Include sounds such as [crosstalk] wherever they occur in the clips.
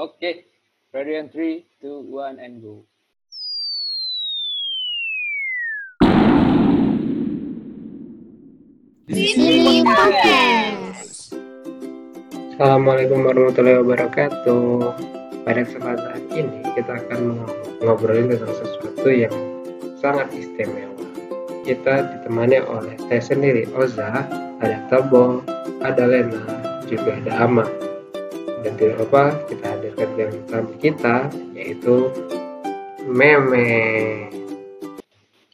Oke, ready and three, two, one, and go. Sini Podcast. Assalamualaikum warahmatullahi wabarakatuh. Pada kesempatan ini kita akan ngobrolin tentang sesuatu yang sangat istimewa. Kita ditemani oleh saya sendiri Oza, ada Tobo, ada Lena, juga ada Ama. Dan tidak lupa kita hadirkan yang tamu kita yaitu Meme.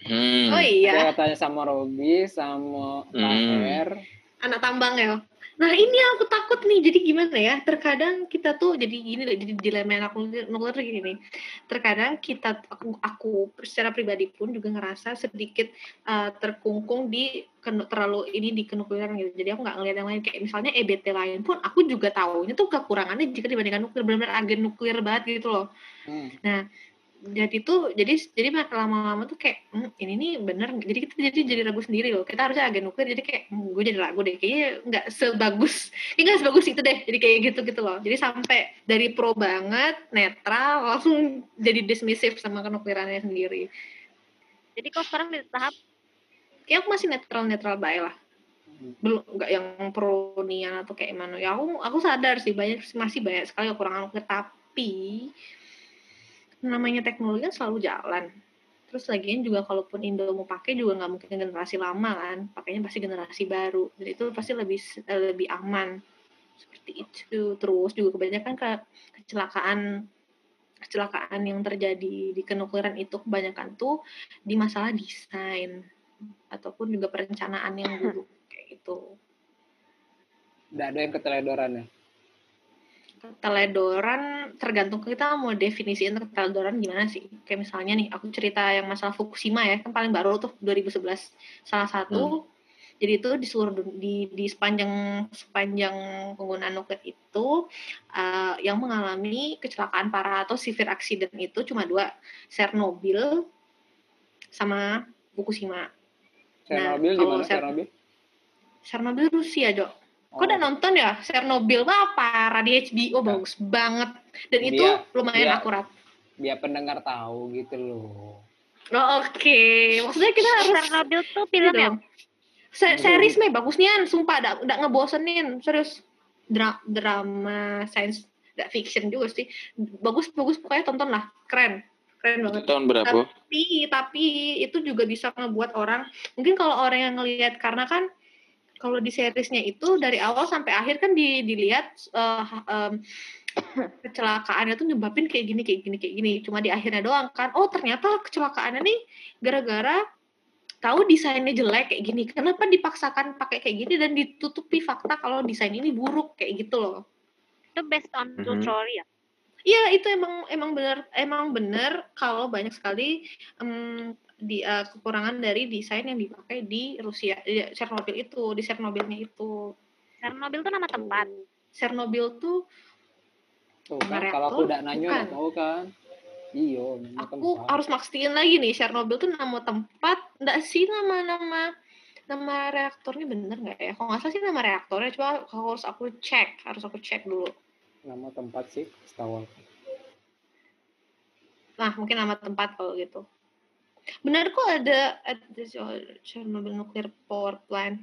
Hmm. Oh iya, Saya tanya sama Robi, sama Hmm. Anak tambang ya. Nah ini yang aku takut nih, jadi gimana ya? Terkadang kita tuh jadi gini, jadi dilema anak nuklir, nuklir gini nih. Terkadang kita, aku, aku secara pribadi pun juga ngerasa sedikit uh, terkungkung di terlalu ini di kenukliran gitu. Jadi aku nggak ngeliat yang lain kayak misalnya EBT lain pun aku juga tahunya tuh kekurangannya jika dibandingkan nuklir benar-benar agen nuklir banget gitu loh. Hmm. Jadi tuh jadi jadi lama-lama tuh kayak "Hmm, ini nih bener. Jadi kita jadi jadi ragu sendiri loh. Kita harusnya agen nuklir jadi kayak "Hmm, gue jadi ragu deh. Kayaknya nggak sebagus kayaknya nggak sebagus itu deh. Jadi kayak gitu gitu loh. Jadi sampai dari pro banget netral [laughs] langsung jadi dismissive sama kenuklirannya sendiri. Jadi kau sekarang di tahap? Ya aku masih netral netral baik lah belum nggak yang pro nian atau kayak mana ya aku aku sadar sih banyak masih banyak sekali kekurangan nuklir tapi namanya teknologi kan selalu jalan. Terus lagian juga kalaupun Indo mau pakai juga nggak mungkin generasi lama kan. Pakainya pasti generasi baru. Jadi itu pasti lebih eh, lebih aman. Seperti itu. Terus juga kebanyakan ke kecelakaan kecelakaan yang terjadi di kenukliran itu kebanyakan tuh di masalah desain. Ataupun juga perencanaan yang buruk kayak gitu. Nggak ada yang keteledoran ya. Keteledoran tergantung kita mau definisiin keteledoran gimana sih. Kayak misalnya nih aku cerita yang masalah Fukushima ya kan paling baru tuh 2011 salah satu jadi itu di seluruh di di sepanjang sepanjang penggunaan nuklir itu eh, yang mengalami kecelakaan parah atau severe accident itu cuma dua Chernobyl sama Fukushima. Chernobyl kalau gimana Cher- Chernobyl? Chernobyl Rusia Jo Oh, Kau udah nonton ya Chernobyl parah di HBO bagus banget dan itu lumayan dia- akurat. biar pendengar tahu gitu loh. Oh, Oke, maksudnya kita harus Chernobyl tuh film ya? dong. Se- series meh bagus nian, sumpah udah, udah ngebosenin, serius. Dra- drama, science, nggak fiction juga sih. Bagus bagus pokoknya tonton lah, keren. Keren banget. tahun berapa? Tapi tapi itu juga bisa ngebuat orang mungkin kalau orang yang ngelihat karena kan kalau di seriesnya itu dari awal sampai akhir kan di, dilihat eh, em, [coughs] kecelakaannya tuh nyebabin kayak gini kayak gini kayak gini cuma di akhirnya doang kan oh ternyata kecelakaannya nih gara-gara tahu desainnya jelek kayak gini kenapa dipaksakan pakai kayak gini dan ditutupi fakta kalau desain ini buruk kayak gitu loh Itu based on true Mhm. story ya? Iya itu emang emang benar emang benar kalau banyak sekali em, di eh, kekurangan dari desain yang dipakai di Rusia di Chernobyl itu di Chernobylnya itu Chernobyl tuh nama tempat. Chernobyl tuh Tuh kan, kalau aku reaktor udah nanya udah tahu kan. Iya, nama aku tempat. harus mastiin lagi nih Chernobyl tuh nama tempat enggak sih nama nama nama reaktornya bener nggak ya? Kalau nggak salah sih nama reaktornya, coba harus aku cek, harus aku cek dulu. nama tempat sih, setahu aku. Nah, mungkin nama tempat kalau gitu. Benar kok ada at the Chernobyl Nuclear Power Plant.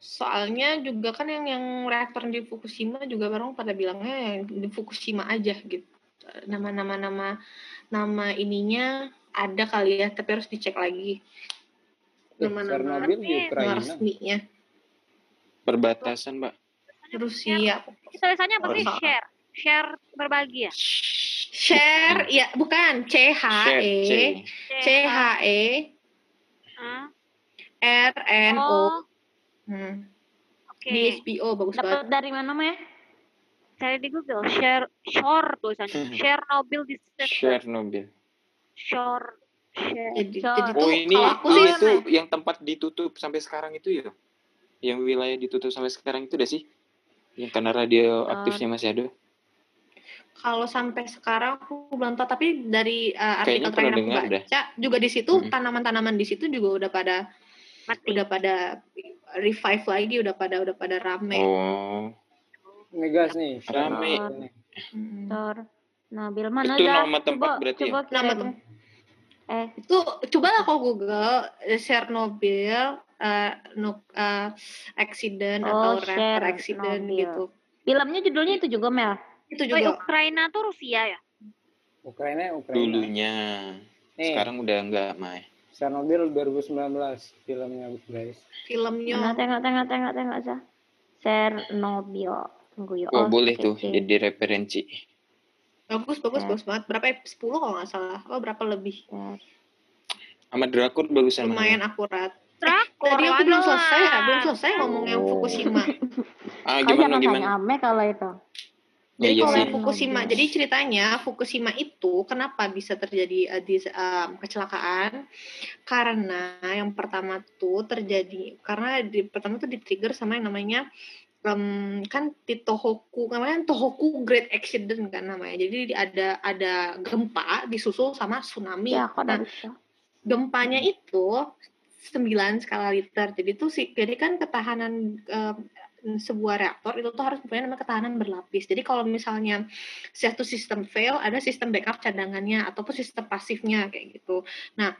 Soalnya juga kan yang yang reaktor di Fukushima juga bareng pada bilangnya yang di Fukushima aja gitu. Nama-nama nama nama ininya ada kali ya, tapi harus dicek lagi. Eh, Nama-nama Chernobyl di nama resminya. Perbatasan, Mbak. Rusia. Tulisannya apa sih? Baru- Share. Share berbagi ya? Share, ya bukan C H Share, E C. H E Hah? R N O Oh, Hmm. oke. Di HBO bagus banget. Dapat dari mana, Meh? Cari di Google. Share, shore tulisannya. Chernobyl disaster. Chernobyl. Shore. Share. Jadi- shore. jadi Oh, ini aku oh, sih- itu yang tempat ditutup sampai sekarang itu ya? Yang wilayah ditutup sampai sekarang itu udah sih? Yang karena radio aktifnya masih ada? Kalau sampai sekarang aku belum tahu, tapi dari uh, artikel terakhir aku baca juga di situ Mm-mm. tanaman-tanaman di situ juga udah pada Mati. udah pada revive lagi, udah pada udah pada rame. Oh. Nggak gas nih. Rame. Nih. Hmm. Tor. Nabil mana Itu dah? nama tempat coba, berarti ya? coba Nama kirim. tem- Eh, itu coba lah kau Google eh, Chernobyl eh, nuk eh, accident Oh, atau reactor accident gitu. filmnya judulnya itu juga Mel. Itu Oh, juga. Ukraina tuh Rusia ya? Ukraina, Ukraina. Dulunya. Nih, Sekarang udah enggak, Mai. Chernobyl 2019 filmnya guys. filmnya Mana tengok tengok tengok tengok sah. Chernobyl. Tunggu ya. Oh, boleh oke, tuh oke. jadi referensi. bagus bagus Ya. bagus banget. Berapa ep- 10 kalau nggak salah. Oh berapa lebih? Cher- Sama drakor bagusan mana? Lumayan akurat. Drakor Tadi aku belum selesai ya, belum selesai ngomong yang Oh. Fukushima. Ah, gimana jangan gimana? tanya Ame kalau itu. Ya, Jadi iya kalau sih. yang Fukushima, Chernobyl. jadi ceritanya Fukushima itu kenapa bisa terjadi uh, dis- um, kecelakaan? Karena yang pertama tuh terjadi karena di pertama tuh di trigger sama yang namanya um, kan di Tohoku namanya Tohoku Great Accident kan namanya. Jadi di- ada ada gempa disusul sama tsunami. Ya, kok Nah, bisa. gempanya itu 9 skala liter. Jadi tuh sih jadi kan ketahanan sebuah reaktor itu tuh harus punya namanya ketahanan berlapis. Jadi kalau misalnya satu sistem fail, ada sistem backup cadangannya ataupun sistem pasifnya kayak gitu. Nah,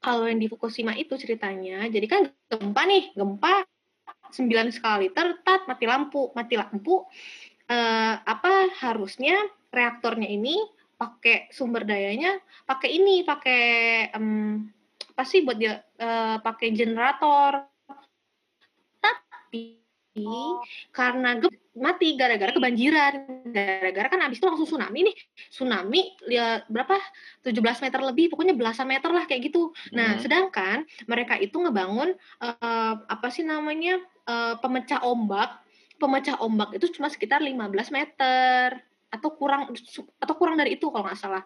kalau yang di Fukushima itu ceritanya, jadi kan gempa nih, gempa 9 skala liter, tat mati lampu, mati lampu. eh, apa harusnya reaktornya ini pakai sumber dayanya pakai ini pakai em, apa sih buat dia eh, pakai generator tapi karena gem- mati gara-gara kebanjiran. Gara-gara kan abis itu langsung tsunami nih. Tsunami ya berapa? 17 meter lebih pokoknya belasan meter lah kayak gitu. Nah Hmm. sedangkan mereka itu ngebangun eh, apa sih namanya eh, pemecah ombak. Pemecah ombak itu cuma sekitar 15 meter atau kurang atau kurang dari itu kalau nggak salah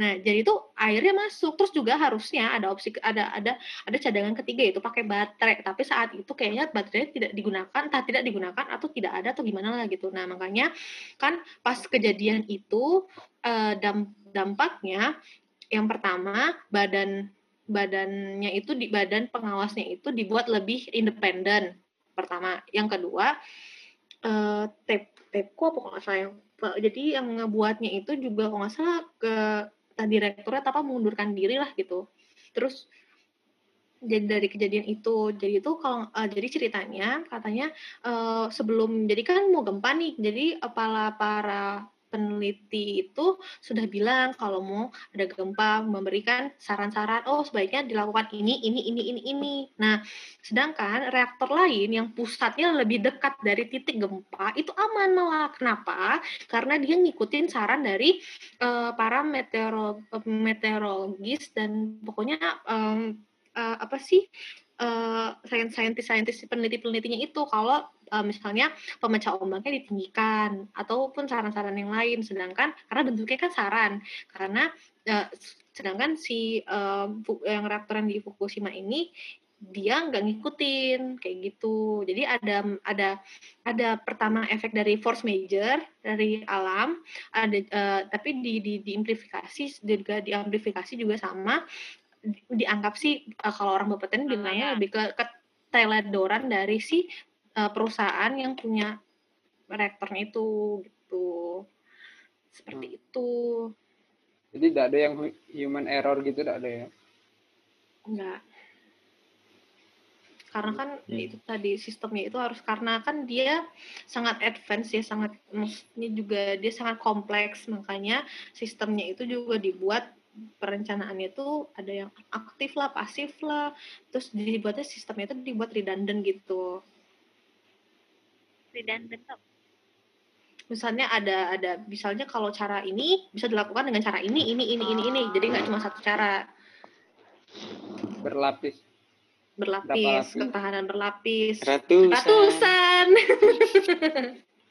Nah, jadi itu airnya masuk. Terus juga harusnya ada opsi ada ada ada cadangan ketiga yaitu pakai baterai. Tapi saat itu kayaknya baterainya tidak digunakan, entah tidak digunakan atau tidak ada atau gimana lah gitu. Nah, makanya kan pas kejadian itu eh, dam- dampaknya yang pertama badan badannya itu di badan pengawasnya itu dibuat lebih independen. Pertama, yang kedua eh tape tapeku apa nggak salah jadi yang ngebuatnya itu juga kalau nggak salah ke tadi direkturnya apa mengundurkan diri lah gitu. Terus jadi dari kejadian itu jadi itu kalau eh, jadi ceritanya katanya eh, sebelum jadi kan mau gempa nih jadi kepala para peneliti itu sudah bilang kalau mau ada gempa memberikan saran-saran oh sebaiknya dilakukan ini ini ini ini ini. Nah sedangkan reaktor lain yang pusatnya lebih dekat dari titik gempa itu aman malah. Kenapa? Karena dia ngikutin saran dari eh, para meteoro meteorologis dan pokoknya em, eh, apa sih eh, saintis-saintis peneliti-penelitinya itu kalau eh, misalnya pemecah ombaknya ditinggikan ataupun saran-saran yang lain. Sedangkan karena bentuknya kan saran karena eh, sedangkan si Fu- yang reaktor yang di Fukushima ini dia nggak ngikutin kayak gitu. Jadi ada ada ada pertama efek dari force major dari alam ada eh, tapi di di diamplifikasi juga diamplifikasi juga sama di- dianggap sih eh, kalau orang Bapeten bilangnya ya. lebih ke keteledoran dari si eh, perusahaan yang punya reaktornya itu gitu seperti itu Jadi tidak ada yang hu- human error gitu, tidak ada ya. enggak karena kan Hmm. itu tadi sistemnya itu harus karena kan dia sangat advance ya sangat maksudnya juga dia sangat kompleks makanya sistemnya itu juga dibuat perencanaannya itu ada yang aktif lah pasif lah terus dibuatnya sistemnya itu dibuat redundant gitu Redundant tuh. misalnya ada ada misalnya kalau cara ini bisa dilakukan dengan cara ini ini ini ini ini jadi nggak cuma satu cara Berlapis. Berlapis lapis? ketahanan berlapis Ratusan. ratusan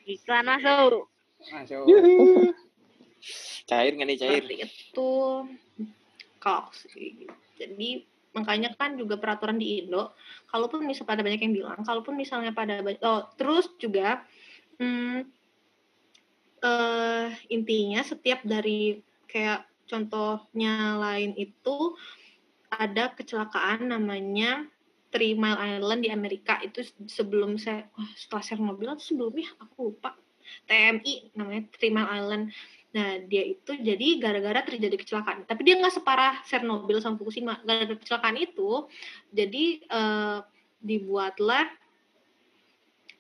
Iklan masuk. Masuk. Cair nggak nih cair? seperti itu. Kalau jadi makanya kan juga peraturan di Indo kalaupun misal pada banyak yang bilang kalaupun misalnya pada oh terus juga hmm, eh, intinya setiap dari kayak contohnya lain itu ada kecelakaan namanya Three Mile Island di Amerika. Itu sebelum saya wah, setelah atau sebelumnya aku lupa. TMI namanya Three Mile Island nah dia itu jadi gara-gara terjadi kecelakaan. Tapi dia nggak separah Chernobyl sama Fukushima. Gara-gara kecelakaan itu jadi eh, dibuatlah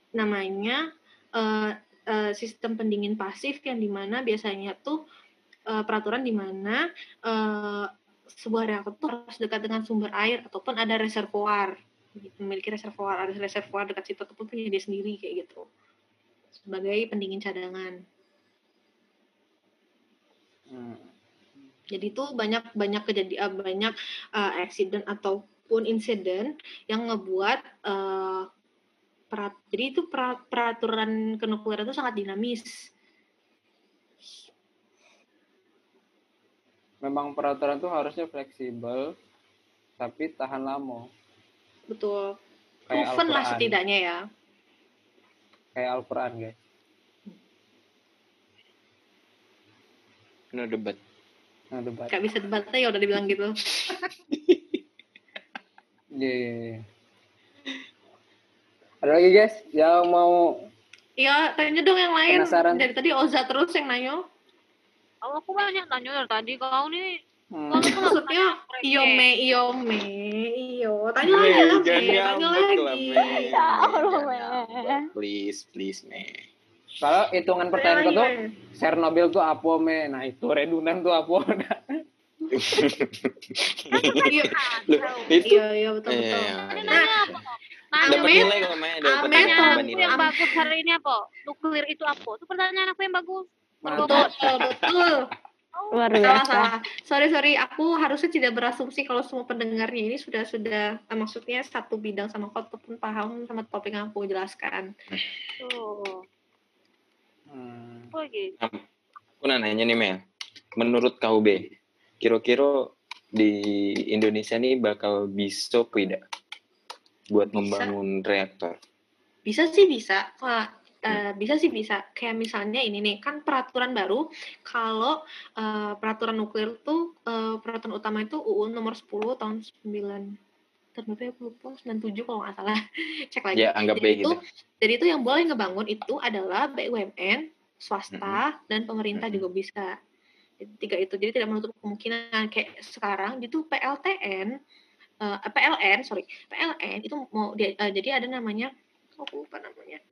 namanya eh, eh, sistem pendingin pasif yang di mana biasanya tuh eh, peraturan di mana eh, sebuah reaktor harus dekat dengan sumber air ataupun ada reservoir. Memiliki reservoir ada reservoir dekat situ ataupun punya dia sendiri kayak gitu. Sebagai pendingin cadangan Hmm. jadi itu banyak banyak kejadian banyak uh, accident ataupun insiden yang ngebuat uh, perat, jadi itu pra- peraturan kenukleran itu sangat dinamis Memang peraturan tuh harusnya fleksibel, tapi tahan lama. betul Kayak proven lah setidaknya ya Kayak Al-Quran, guys. No debat. Nah, debat. gak bisa debat ya udah dibilang gitu [laughs] Iya, iya, iya. Ada lagi, guys? Yang mau Iya, tanya dong yang lain. Penasaran. Dari tadi Oza terus yang nanya. Oh, aku banyak nanya dari tadi kau nih. hmm, Maksudnya, iyo me, iyo me, iyo. Tanya lagi Me. Tanya lagi. [laughs] Ya Allah, Please, please, me. Kalau hitungan Tanya pertanyaan lagi, tuh. Chernobyl tuh apa, me? Nah, itu redundant tuh apa? Iya, Loh, itu iya, iya, betul, Eh, betul. Nah, nanya apa? kok? Nanya dapat nilai kok. Dapat nilai, dapat yang bagus hari ini apa? Nuklir itu apa? Itu pertanyaan aku yang bagus. Betul, betul, betul. Luar Salah, biasa. salah. Sorry, sorry. Aku harusnya tidak berasumsi kalau semua pendengarnya ini sudah sudah eh, maksudnya satu bidang sama kau ataupun paham sama topik yang aku jelaskan. Tuh. Lagi? Aku nanya nih, Mel. Menurut KUB, kira-kira di Indonesia nih bakal bisa tidak buat Bisa. membangun reaktor? Bisa sih bisa. Wah, eh, bisa sih bisa. Kayak misalnya ini nih, kan peraturan baru kalau eh, peraturan nuklir tuh eh, peraturan utama itu UU nomor 10 tahun 9 tahun berapa ya lupa 97 kalau nggak salah [laughs] cek lagi Ya, anggap jadi itu gitu. jadi itu yang boleh ngebangun itu adalah BUMN swasta dan pemerintah juga bisa. Jadi, tiga itu jadi tidak menutup kemungkinan kayak sekarang itu PLTN eh, PLN sorry PLN itu mau dia, eh, jadi ada namanya oh, aku lupa namanya.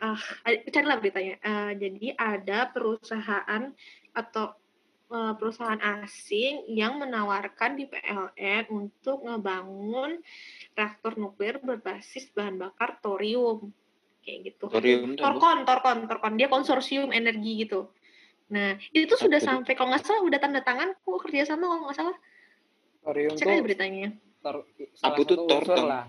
Ah ada- carilah beritanya. Eh, jadi ada perusahaan atau eh, perusahaan asing yang menawarkan di PLN untuk ngebangun reaktor nuklir berbasis bahan bakar thorium kayak gitu? Torkon, Torkon, Torkon. Dia konsorsium energi gitu. Nah, itu sudah tuh? sampai kalau nggak salah udah tanda tangan kok kerja sama kalau nggak salah. Thorium Cek aja beritanya. tor- salah Apa tuh satu tor- unsur tor? lah.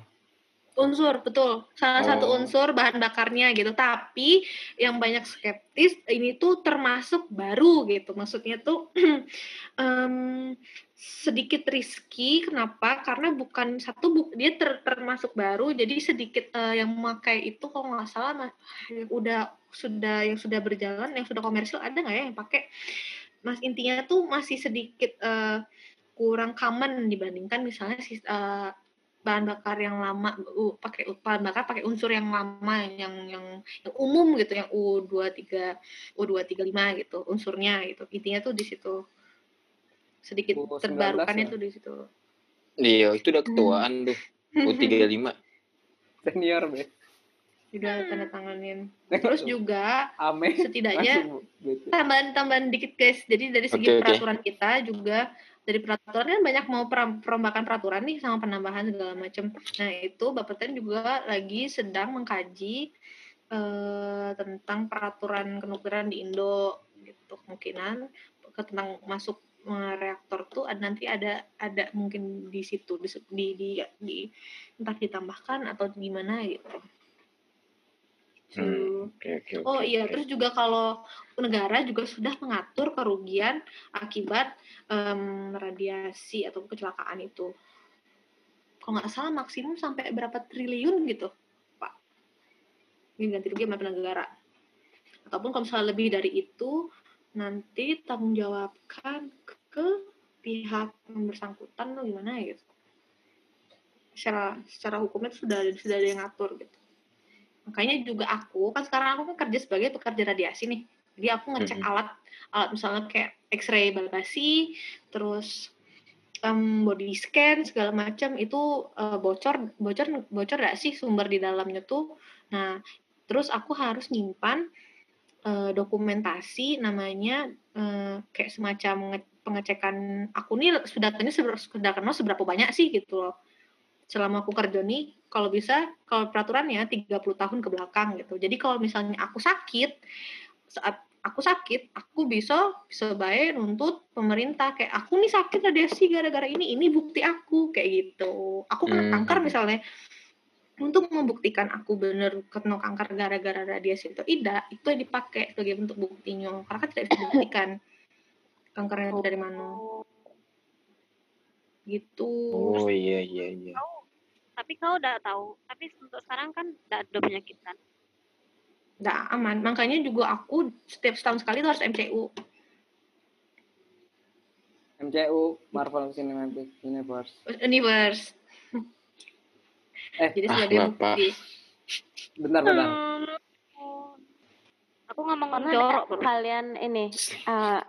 Unsur, betul. Salah satu Oh. unsur bahan bakarnya gitu. Tapi yang banyak skeptis ini tuh termasuk baru gitu. Maksudnya tuh [clears throat] em, sedikit risky. Kenapa? Karena bukan satu bu- dia ter- termasuk baru. Jadi sedikit eh, yang memakai itu kalau nggak salah yang udah sudah yang sudah berjalan, yang sudah komersil ada nggak ya yang pakai? Mas intinya tuh masih sedikit eh, kurang common dibandingkan misalnya eh, bahan bakar yang lama uh, pakai bahan bakar pakai unsur yang lama yang yang yang umum gitu yang U23 U235 gitu unsurnya gitu intinya tuh di situ sedikit U19 terbarukannya ya? tuh di situ Iya, itu udah Hmm. ketuaan tuh. [laughs] U35. Senior, be. udah tanda tanganin terus juga Ame. setidaknya tambahan-tambahan dikit guys. Jadi dari segi oke. peraturan kita juga dari peraturan kan banyak mau perombakan peraturan nih sama penambahan segala macam. Nah itu Bapeten juga lagi sedang mengkaji eh, tentang peraturan kenukliran di Indo gitu kemungkinan ke tentang masuk eh, reaktor tuh ada nanti ada ada mungkin di situ di di, di, di- entah ditambahkan atau gimana gitu. Hmm, Oke, oke, oke. Oh iya, oke. terus juga kalau negara juga sudah mengatur kerugian akibat em, radiasi atau kecelakaan itu. Kalau nggak salah maksimum sampai berapa triliun gitu, Pak. Ini ganti rugi sama negara. Ataupun kalau misalnya lebih dari itu, nanti tanggung jawabkan ke pihak yang bersangkutan atau gimana ya gitu. secara secara hukumnya itu sudah sudah ada yang ngatur gitu makanya juga aku kan sekarang aku kan kerja sebagai pekerja radiasi nih. Jadi aku ngecek Mhm. alat alat misalnya kayak X-ray balbasi terus em, body scan segala macam itu eh, bocor bocor bocor gak sih sumber di dalamnya tuh? Nah terus aku harus nyimpan eh, dokumentasi namanya eh, kayak semacam nge- pengecekan aku nih sudah datanya seber- sudah kenal seberapa banyak sih gitu loh selama aku kerja nih kalau bisa kalau peraturannya 30 tahun ke belakang gitu. Jadi kalau misalnya aku sakit saat aku sakit aku bisa bisa baik nuntut pemerintah kayak aku nih sakit radiasi gara-gara ini ini bukti aku kayak gitu. Aku kena Hmm. kanker misalnya. Untuk membuktikan aku bener kena kanker gara-gara radiasi itu tidak itu yang dipakai sebagai bentuk buktinya karena kan tidak bisa dibuktikan kankernya dari mana. Gitu. Oh iya iya iya. Tapi kau udah tahu. Tapi untuk sekarang kan udah ada penyakit kan. nggak aman. Makanya juga aku setiap setahun sekali tuh harus MCU MCU Marvel Cinematic Universe. Universe. Eh, jadi ah, sebagai bukti. bentar bentar. Aku ngomong Pernah jorok kalian ini eh,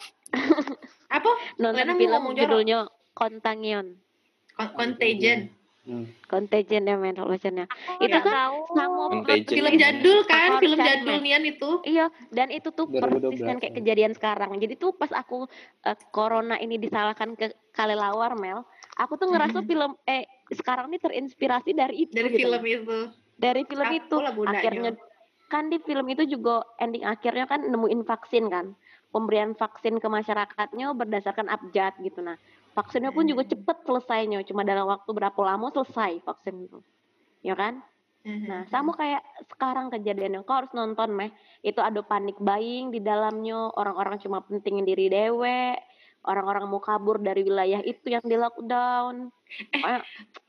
apa? [laughs] nonton mau film ngomong judulnya Contagion. Con- Contagion Hmm. Contagion ya men bacanya Aku Itu kan tahu. sama film jadul kan film jadul nian itu Iya, dan itu tuh 2012, persis kan kayak ya. kejadian sekarang. Jadi tuh pas aku eh, corona ini disalahkan ke Kalelawar Mel, aku tuh ngerasa Mhm. film eh sekarang ini terinspirasi dari itu dari gitu film itu Dari film Aku itu akhirnya kan di film itu juga ending akhirnya kan nemuin vaksin kan. Pemberian vaksin ke masyarakatnya berdasarkan abjad gitu nah. Vaksinnya pun juga Hmm. cepet selesainya, cuma dalam waktu berapa lama selesai vaksin itu. Ya kan? Mhm. Nah, sama kayak sekarang kejadiannya, kau harus nonton meh. Itu ada panik buying di dalamnya, orang-orang cuma pentingin diri dewe, orang-orang mau kabur dari wilayah itu yang di lockdown. Pokoknya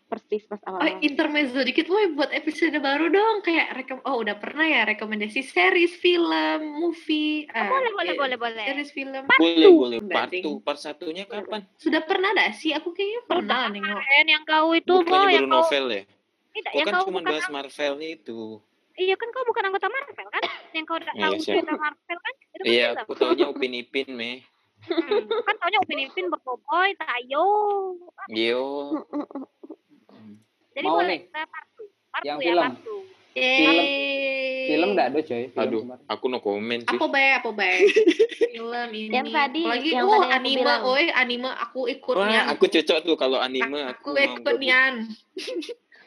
persis pas Oh, awal-awal. intermezzo dikit woi buat episode baru dong kayak rekom oh udah pernah ya rekomendasi series film movie Oh, ah, boleh, boleh, eh, boleh, boleh. series film Boleh boleh. Udah, Part. 2, part satunya kapan? sudah pernah ada sih aku kayaknya pernah nengok Kemarin yang kau itu mau yang kau novel ya? tidak yang kan kau cuma bahas Marvel itu. iya kan kau bukan anggota Marvel kan yang kau udah Iya, tahu cerita Marvel kan itu kan Iya, aku taunya Upin Ipin meh. Hmm, kan taunya Upin Ipin Boboiboy Tayo Yo. Jadi Mau boleh nih. kita part two. part Yang ya film. part two. Yeay. film enggak ada coy film Aduh, kemarin. aku no comment sih. apa bae apa bae [laughs] film ini Yang tadi, lagi yang oh tadi anime oi anime aku ikut Wah, nian aku cocok tuh kalau anime aku, aku mau ikut nian [laughs]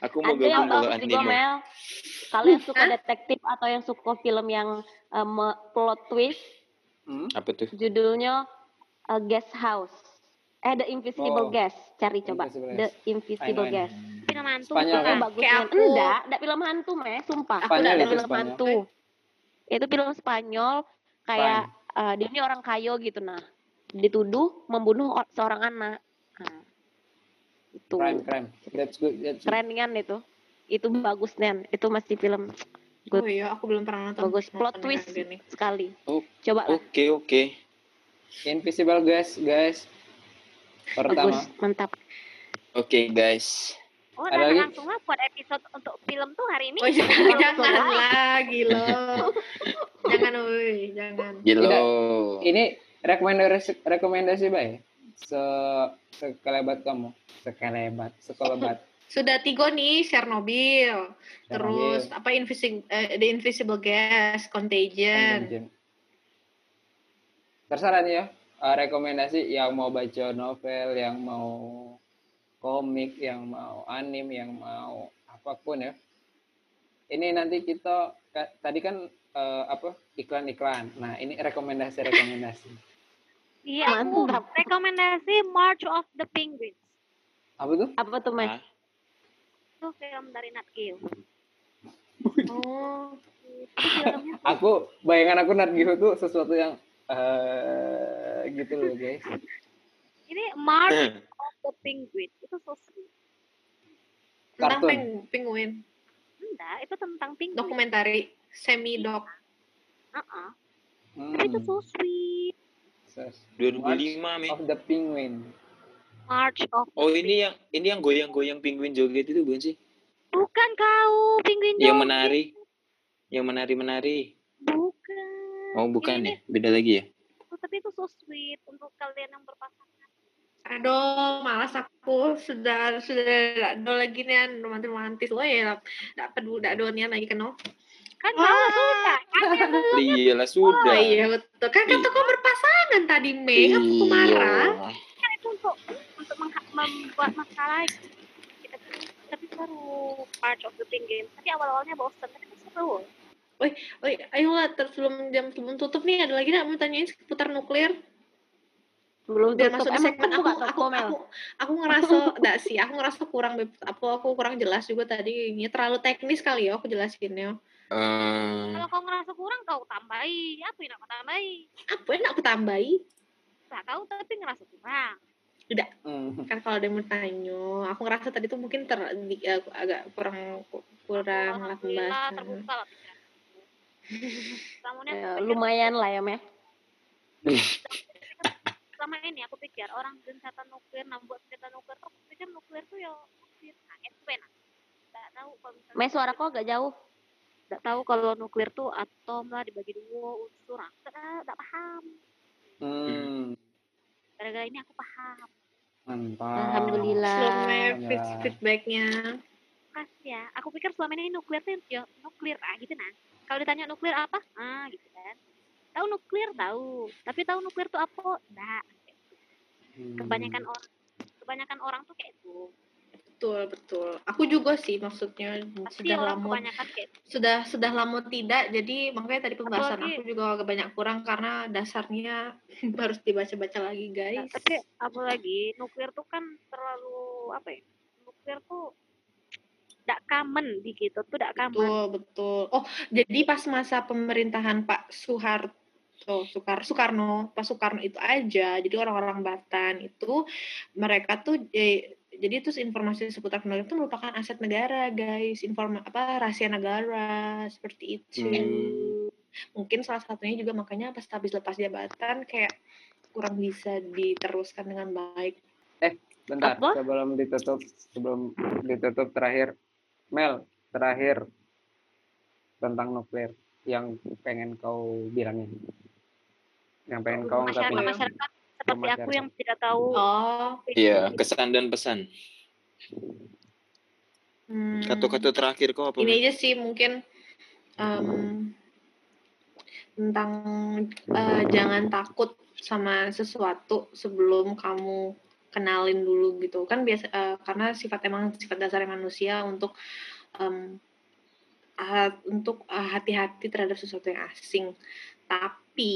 Aku mau gabung kalau anime. Mel. Kalau yang suka Hah? detektif atau yang suka film yang eh, me- plot twist, Hmm? Apa tuh? judulnya eh, Guest House. Eh, The Invisible Oh. Guest. Cari coba. Invisible The. Invisible Guest. Film hantu Spanyol kan? Bagus Kayak aku- Enggak, enggak film hantu, meh, sumpah. Aku udah Ada film Spanyol. hantu. Itu film Spanyol kayak eh, dia ini orang kayo gitu nah. Dituduh membunuh seorang anak. Nah, itu crime crime that's good that's good. keren kan itu. Itu bagus Nen. Itu masih film oh iya aku belum pernah nonton bagus plot nonton twist sekali. Oh, Coba. Oke, oke. invisible guys guys pertama Bagus, mantap. Oke, guys. Oh Ada dan lagi? langsung lah buat episode untuk film tuh hari ini Oh [laughs] jangan, jangan lagi loh. [laughs] jangan woi, jangan. Gilo. Ini rekomendasi rekomendasi baik se sekelebat kamu sekelebat sekelebat [laughs] Sudah tiga nih Chernobyl, terus Chernobyl, apa invisible The Invisible Gas, Contagion. Contagion. terserah nih ya eh, rekomendasi yang mau baca novel yang mau komik yang mau anim yang mau apa pun ya. Ini nanti kita tadi kan eh, apa iklan-iklan. Nah ini rekomendasi rekomendasi iya aku rekomendasi March of the Penguins. Apa tuh? Apa tuh? Hah? itu film dari Nat Geo. Oh, itu filmnya aku bayangan aku Nat Geo tuh sesuatu yang eh gitu loh guys. Ini March of the Penguins itu so sweet tentang Kartun. peng penguin, enggak itu tentang penguin dokumentari semi dok. Heeh. Hmm. tapi itu so sweet 2005, Meh. of the penguin March of Oh ini yang ini yang goyang-goyang penguin joget itu bukan sih? bukan kau penguin Yang joget. menari, yang menari-menari. bukan Oh bukan Ini- ya, beda lagi ya? Oh, tapi itu so sweet untuk kalian yang berpasangan Aduh, malas aku sudah sudah do lagi nih romantis romantis. Oh ya, tidak peduli, tidak donian lagi kan? no? kan Wah. kamu sudah kan Iya lah Oh sudah. iya betul. Kan kata kau berpasangan tadi Mei, aku Iya. marah. kan itu untuk untuk membuat masalah kita tapi baru part of the thing game tapi awal awalnya bosan tapi seru Oh iya, ayolah ter- sebelum jam sebelum tutup nih ada lagi nggak mau tanyain seputar nuklir? Belum tutup. masuk segmen aku, aku, Mel? aku, aku ngerasa, [laughs] enggak sih, aku ngerasa kurang, beb- aku, aku kurang jelas juga tadi. Ini terlalu teknis kali ya aku jelasinnya. Eh, kalau kau ngerasa kurang kau tambahi apa yang aku tambahi Apa yang aku tambahi? nggak tahu tapi ngerasa kurang Hmm. Kan kalau ada yang bertanya, aku ngerasa tadi tuh mungkin ter, di- eh, agak kurang kurang lah pembahasan. terbuka lah ini [laughs] Ya, aku lumayan lah ya, Meh. [laughs] selama ini aku pikir orang gencatan nuklir nah buat gencatan nuklir tuh aku pikir nuklir tuh ya nuklir nah itu enak nggak tahu kalau misalnya Meh, suara kok agak jauh. nggak tahu kalau nuklir tuh atom lah dibagi dua unsur aku nggak nggak paham Hmm. gara-gara ini aku paham Mantap. Alhamdulillah. Sebelumnya Ya. feed- feedbacknya. kasih ya aku pikir selama ini nuklir tuh ya nuklir ah gitu nah kalau ditanya nuklir apa ah gitu kan tahu nuklir tahu. Tapi tahu nuklir tuh apa? Enggak Hmm. kebanyakan orang kebanyakan orang tuh kayak itu Betul, betul. Aku juga sih maksudnya pasti sudah lama kebanyakan kayak itu. sudah sudah lama tidak jadi makanya tadi pembahasan Apalagi- aku juga agak banyak kurang karena dasarnya [laughs] harus dibaca-baca lagi Nah, guys tapi apalagi nuklir tuh kan terlalu apa ya nuklir tuh tidak common di gitu tuh tidak common. Betul betul. Oh jadi pas masa pemerintahan Pak Soeharto Soekar Soekarno Pak Soekarno itu aja jadi orang-orang Batan itu mereka tuh eh, jadi terus informasi seputar nuklir itu merupakan aset negara guys. Informa apa rahasia negara seperti itu. Hmm. mungkin salah satunya juga makanya pas habis lepas jabatan kayak kurang bisa diteruskan dengan baik. Bentar, Apa? sebelum ditutup, sebelum ditutup terakhir, Mel, terakhir tentang nuklir yang pengen kau bilangin, yang pengen kau masyarakat ungkapin. masyarakat seperti aku masyarakat. yang tidak tahu oh Iya, kesan dan pesan. hmm, Kata-kata terakhir kau apa? ini aja sih mungkin em, tentang eh, jangan takut sama sesuatu sebelum kamu kenalin dulu gitu kan biasa eh, karena sifat emang sifat dasar manusia untuk em, ah, untuk ah, hati-hati terhadap sesuatu yang asing tapi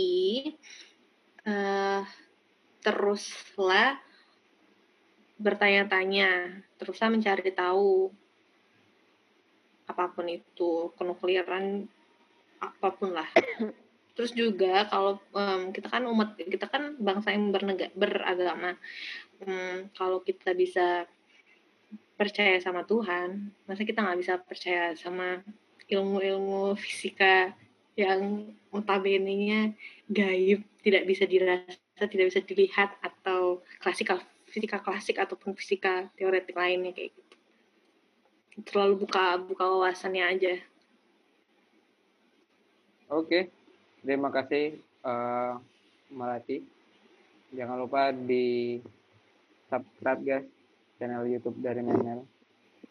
eh teruslah bertanya-tanya teruslah mencari tahu apa pun itu kenukliran apa pun lah. Terus juga kalau em, kita kan umat kita kan bangsa yang bernega, beragama. Em, kalau kita bisa percaya sama Tuhan masa kita nggak bisa percaya sama ilmu-ilmu fisika yang notabene-nya gaib tidak bisa dirasa tidak bisa dilihat atau klasikal fisika klasik ataupun fisika teoretik lainnya kayak gitu terlalu buka buka wawasannya aja Oke, terima kasih eh, Melati. Jangan lupa di subscribe guys channel YouTube dari Memel.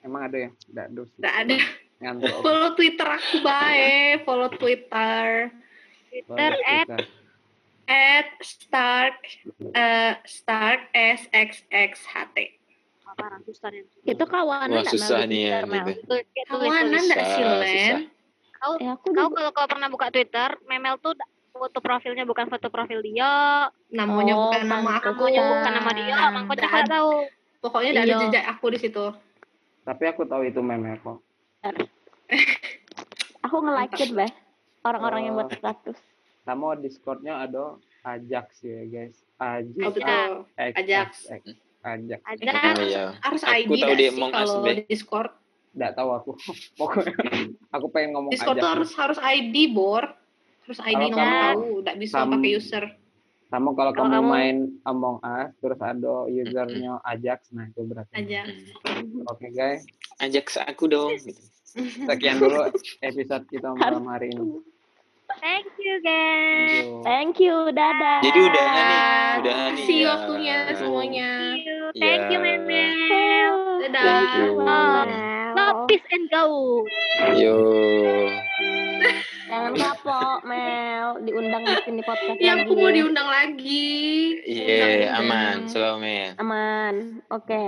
Emang ada ya? Nggak dos. nggak ada Ngantuk. follow Twitter aku bae. Follow Twitter. Twitter at at Stark eh Stark SXXHT apa ratusan yang Itu kawanan Wah, nggak susah nih ya, tulis kawanan tulis nggak sih Len? Kau Eh, aku kau kalau kau pernah buka Twitter memel tuh foto profilnya bukan foto profil dia. Namanya Oh, bukan nama aku. namanya bukan nama dia emang kau ada- tahu pokoknya ada Iya. gitu. jejak aku di situ. Tapi aku tahu itu Memel kok. Aku nge-like Beh. Orang-orang yang Oh. buat status. Sama Discordnya ada Ajax ya guys. oh Ajax. betul X, Ajax. Ajax. aja Oh iya. harus Aku ID tahu dia sih kalau Discord Nggak tahu aku. [laughs] Pokoknya aku pengen ngomong Discord Ajax. tuh harus harus ID bor harus ID Kalau nomor tahu nggak bisa sam- pakai user Sama kalau Kalau kamu kamu- main Among Us terus ada usernya Ajax, nah itu berarti. aja. Oke guys, Ajak aku dong. Gitu. Sekian dulu episode kita malam hari ini. Thank you Thank guys. you. Thank you, dadah. Jadi udahan nih, udahan nih. See ya. waktunya semuanya. Thank you. Thank you, Ya. Memel. Dadah. Thank you. Oh, Love, peace, and go. Yo. Jangan kapok, Mel. Diundang di sini podcast Ya lagi. aku mau diundang lagi. Iya, Undang-undang. aman. Selamat. Aman. Oke.